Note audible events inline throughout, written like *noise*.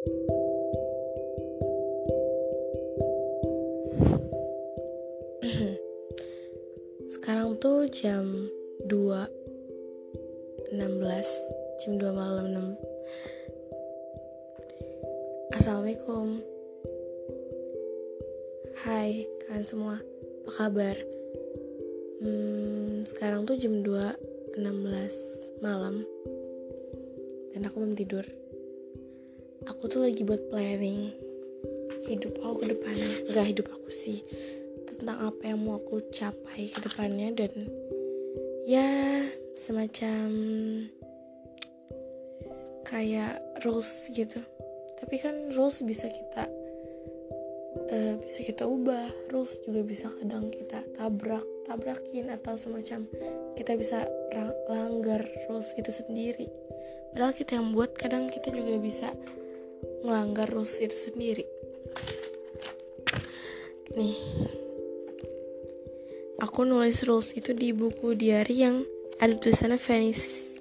*clears throat* Sekarang tuh jam 2 16 Jam 2 malam 6 Assalamualaikum. Hai kalian semua. Apa kabar? Hmm, sekarang tuh jam 2 16 malam. Dan aku belum tidur Aku tuh lagi buat planning Hidup aku ke depannya. Gak hidup aku sih tentang apa yang mau aku capai ke depannya dan ya semacam kayak rules gitu. Tapi kan rules bisa kita uh, bisa kita ubah rules juga bisa kadang kita tabrak tabrakin atau semacam kita bisa langgar rules itu sendiri. Padahal kita yang buat kadang kita juga bisa melanggar rules itu sendiri. Nih. Aku nulis rules itu di buku diary yang ada tulisannya Venice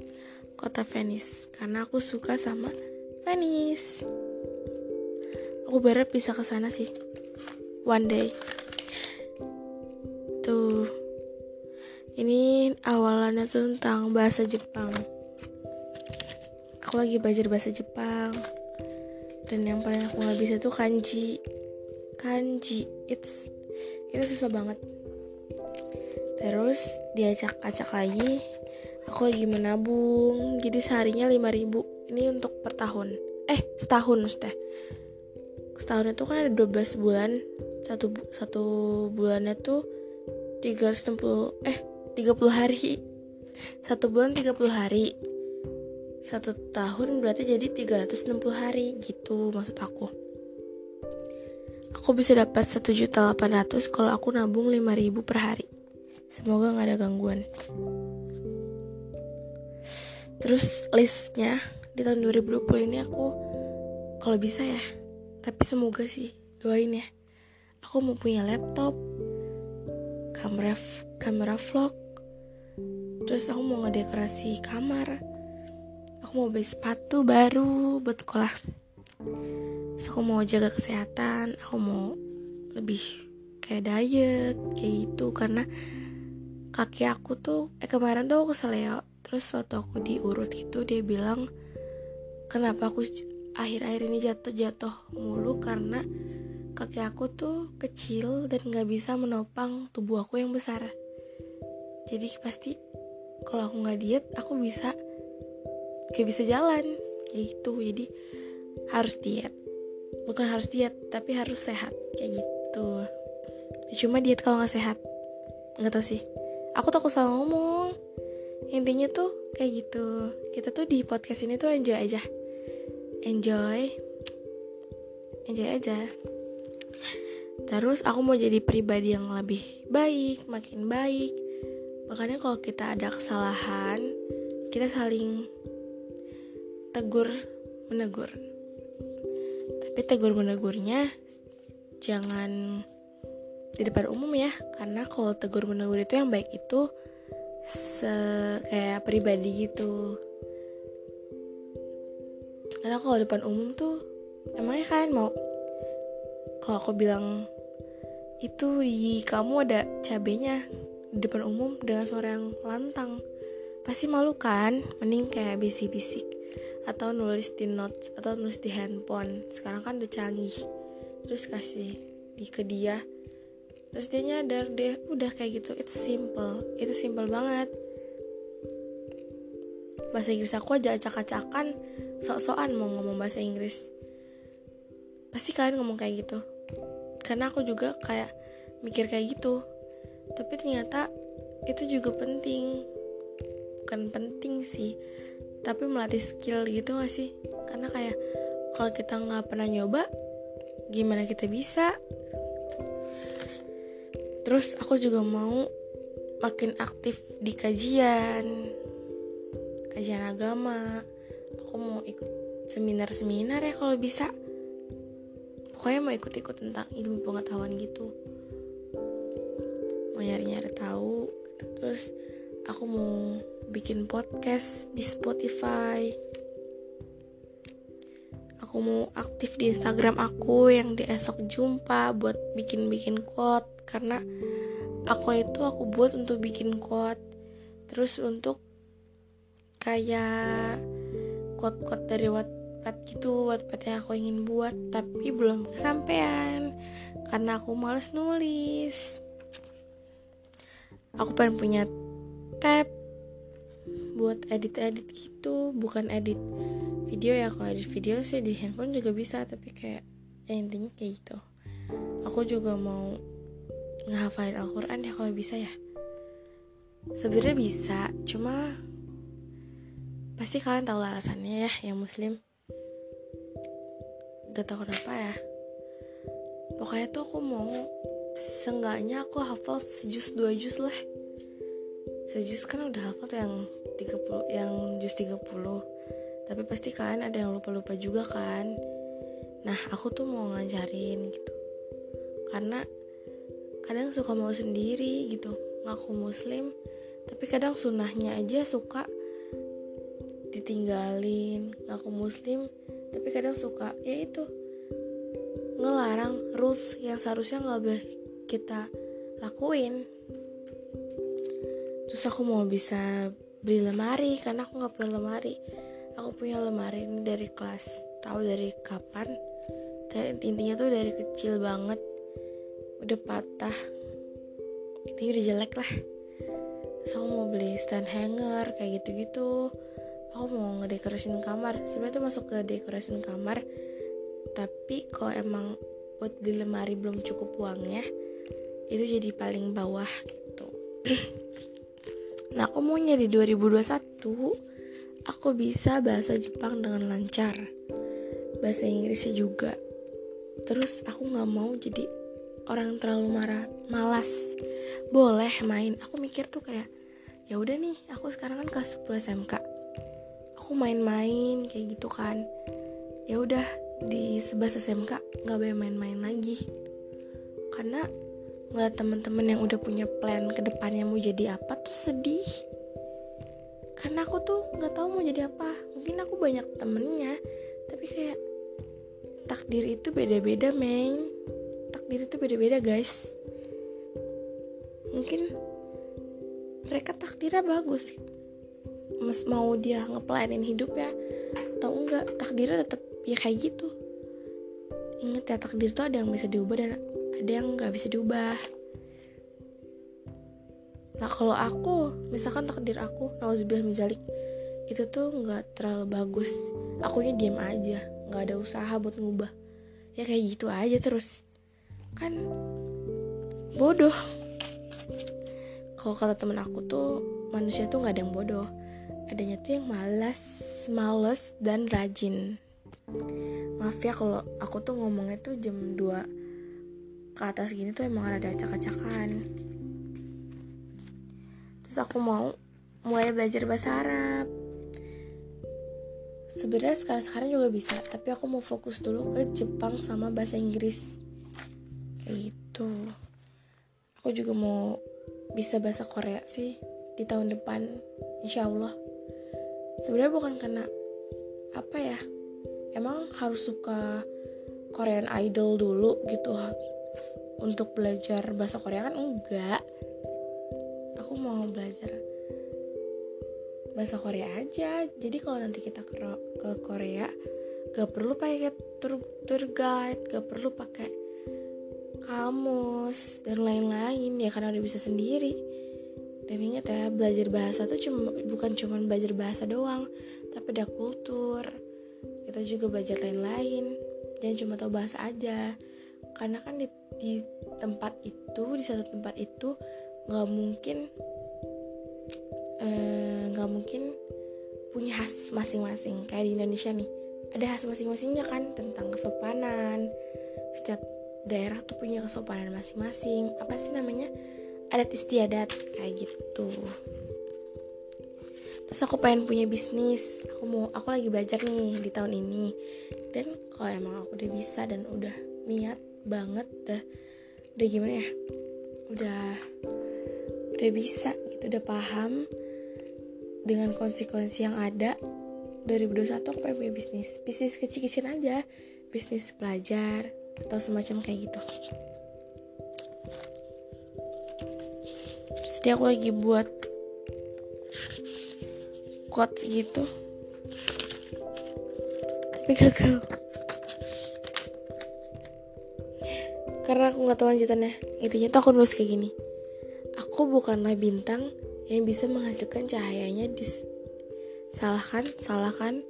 kota Venice. Karena aku suka sama Venice. Aku berharap bisa ke sana sih. One day. Tuh. Ini awalannya tuh tentang bahasa Jepang. Aku lagi belajar bahasa Jepang dan yang paling aku nggak bisa tuh kanji. Kanji it's itu susah banget. Terus diacak-acak lagi aku lagi menabung. Jadi seharinya 5000 ini untuk per tahun. Eh setahun maksudnya. Setahun itu kan ada 12 bulan. Satu satu bulannya tuh 360 eh 30 hari. Satu bulan 30 hari satu tahun berarti jadi 360 hari gitu maksud aku aku bisa dapat 1.800 kalau aku nabung 5000 per hari Semoga gak ada gangguan. Terus listnya di tahun 2020 ini aku kalau bisa ya, tapi semoga sih doain ya. Aku mau punya laptop, kamera kamera vlog, terus aku mau ngedekorasi kamar, aku mau beli sepatu baru buat sekolah. Terus aku mau jaga kesehatan, aku mau lebih kayak diet kayak gitu. Karena kaki aku tuh eh kemarin tuh aku keseleo terus waktu aku diurut gitu dia bilang kenapa aku akhir-akhir ini jatuh-jatuh mulu? Karena kaki aku tuh kecil dan nggak bisa menopang tubuh aku yang besar. Jadi pasti kalau aku nggak diet aku bisa kayak bisa jalan kayak gitu. Jadi harus diet. Bukan harus diet tapi harus sehat kayak gitu. Cuma diet kalau nggak sehat nggak tau sih. Aku takut salah ngomong. Intinya tuh kayak gitu. Kita tuh di podcast ini tuh enjoy aja. Enjoy. Enjoy aja. Terus aku mau jadi pribadi yang lebih baik makin baik. Makanya kalau kita ada kesalahan kita saling tegur menegur. Tapi tegur menegurnya jangan di depan umum ya karena kalau tegur menegur itu yang baik itu se kayak pribadi gitu. Karena kalau depan umum tuh emangnya kalian mau? Kalau aku bilang itu di kamu ada cabenya di depan umum dengan suara yang lantang. Pasti malu kan? Mending kayak bisik-bisik atau nulis di notes atau nulis di handphone. Sekarang kan udah canggih. Terus kasih di ke dia. Terus dia nyadar deh udah kayak gitu it's simple. Itu simple banget. Bahasa Inggris aku aja acak-acakan sok-sokan mau ngomong bahasa Inggris. Pasti kalian ngomong kayak gitu. Karena aku juga kayak mikir kayak gitu. Tapi ternyata itu juga penting. Bukan penting sih tapi melatih skill gitu gak sih? Karena kayak kalau kita nggak pernah nyoba gimana kita bisa? Terus aku juga mau makin aktif di kajian kajian agama. Aku mau ikut seminar-seminar ya kalau bisa. Pokoknya mau ikut-ikut tentang ilmu pengetahuan gitu. Mau nyari-nyari tahu terus aku mau bikin podcast di Spotify. Aku mau aktif di Instagram aku yang di esok jumpa buat bikin-bikin quote. Karena akun itu aku buat untuk bikin quote. Terus untuk kayak quote-quote dari Wattpad gitu Wattpad yang aku ingin buat tapi belum kesampaian. Karena aku males nulis. Aku pengen punya tab buat edit-edit gitu. Bukan edit video ya kalau edit video sih di handphone juga bisa tapi kayak ya intinya kayak gitu. Aku juga mau ngehafalin Al-Quran ya kalau bisa ya. Sebenarnya bisa cuma pasti kalian tahu alasannya ya yang muslim. Gak tau kenapa ya. Pokoknya tuh aku mau seenggaknya aku hafal sejus dua jus lah sejus kan udah hafal tuh yang 30 yang jus 30 tapi pasti kalian ada yang lupa-lupa juga kan. Nah aku tuh mau ngajarin gitu. Karena kadang suka mau sendiri gitu ngaku muslim. Tapi kadang sunnahnya aja suka ditinggalin ngaku muslim. Tapi kadang suka ya itu ngelarang rules yang seharusnya nggak boleh kita lakuin terus aku mau bisa beli lemari karena aku nggak punya lemari. Aku punya lemari ini dari kelas tahu dari kapan. Intinya tuh dari kecil banget. Udah patah. Ini udah jelek lah. Terus aku mau beli stand hanger kayak gitu-gitu. Aku mau ngedekorasin kamar. Sebenarnya tuh masuk ke dekorasi kamar. Tapi kalau emang buat beli lemari belum cukup uangnya itu jadi paling bawah gitu *clears throat* nah aku maunya di 2021 aku bisa bahasa Jepang dengan lancar. Bahasa Inggrisnya juga. Terus aku nggak mau jadi orang terlalu marah malas. Boleh main. Aku mikir tuh kayak ya udah nih aku sekarang kan kelas 10 SMK aku main-main kayak gitu kan. Ya udah di sebelah SMK nggak boleh main-main lagi. Karena ngeliat temen-temen yang udah punya plan ke depannya mau jadi apa tuh sedih. Karena aku tuh nggak tahu mau jadi apa. Mungkin aku banyak temennya tapi kayak takdir itu beda-beda main takdir itu beda-beda guys. Mungkin mereka takdirnya bagus. Mas mau dia ngeplanin hidup ya atau enggak takdirnya tetap ya kayak gitu. Inget ya takdir itu ada yang bisa diubah dan ada yang nggak bisa diubah. Nah kalau aku misalkan takdir aku nauzubillah mizalik itu tuh nggak terlalu bagus. Akunya diam aja nggak ada usaha buat ngubah. Ya kayak gitu aja terus. Kan bodoh. Kalau kata temen aku tuh manusia tuh nggak ada yang bodoh. Adanya tuh yang malas males dan rajin. Maaf ya kalau aku tuh ngomongnya tuh jam 2 ke atas gini tuh emang ada acak-acakan. Terus aku mau mulai belajar bahasa Arab. Sebenarnya sekarang sekarang juga bisa tapi aku mau fokus dulu ke Jepang sama bahasa Inggris. Kayak gitu. Aku juga mau bisa bahasa Korea sih di tahun depan insya Allah. Sebenarnya bukan karena apa ya emang harus suka Korean Idol dulu gitu untuk belajar bahasa Korea kan enggak. Aku mau belajar bahasa Korea aja. Jadi kalau nanti kita ke, ke Korea gak perlu pakai tour, tour guide gak perlu pakai kamus dan lain-lain. Ya karena udah bisa sendiri. Dan ingat ya belajar bahasa tuh cuma bukan cuma belajar bahasa doang tapi ada kultur. Kita juga belajar lain-lain. Jangan cuma tahu bahasa aja karena kan di, di tempat itu di satu tempat itu nggak mungkin eh, nggak eh, mungkin punya khas masing-masing. Kayak di Indonesia nih ada khas masing-masingnya kan tentang kesopanan. Setiap daerah tuh punya kesopanan masing-masing. Apa sih namanya? Adat istiadat kayak gitu. Terus aku pengen punya bisnis. Aku mau aku lagi belajar nih di tahun ini. Dan kalau emang aku udah bisa dan udah niat banget dah. Udah gimana ya? Udah udah bisa gitu udah paham dengan konsekuensi yang ada 2021 aku pengen punya bisnis. Bisnis kecil-kecil aja. Bisnis pelajar atau semacam kayak gitu. Dia aku lagi buat quotes gitu. Tapi gagal karena aku nggak tahu lanjutannya. Intinya tuh aku nulis kayak gini. Aku bukanlah bintang yang bisa menghasilkan cahayanya di salahkan. Salahkan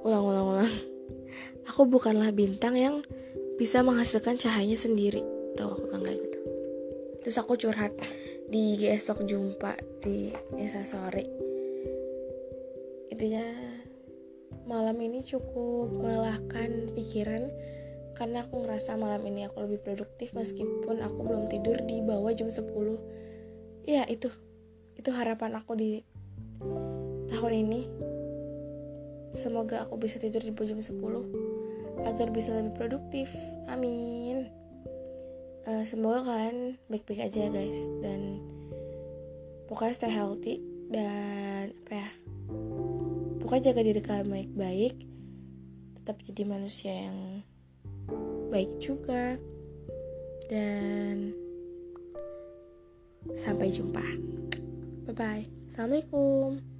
ulang ulang ulang. Aku bukanlah bintang yang bisa menghasilkan cahayanya sendiri. Tuh aku bilang kayak gitu. Terus aku curhat di esok jumpa di Esa sore intinya malam ini cukup melelahkan pikiran karena aku ngerasa malam ini aku lebih produktif meskipun aku belum tidur di bawah jam 10 ya itu itu harapan aku di tahun ini. Semoga aku bisa tidur di bawah jam 10 agar bisa lebih produktif. Amin. Uh, semoga kalian baik-baik aja guys. Dan pokoknya stay healthy dan apa ya pokoknya jaga diri kalian baik-baik. Tetap jadi manusia yang baik juga. Dan sampai jumpa. Bye bye assalamualaikum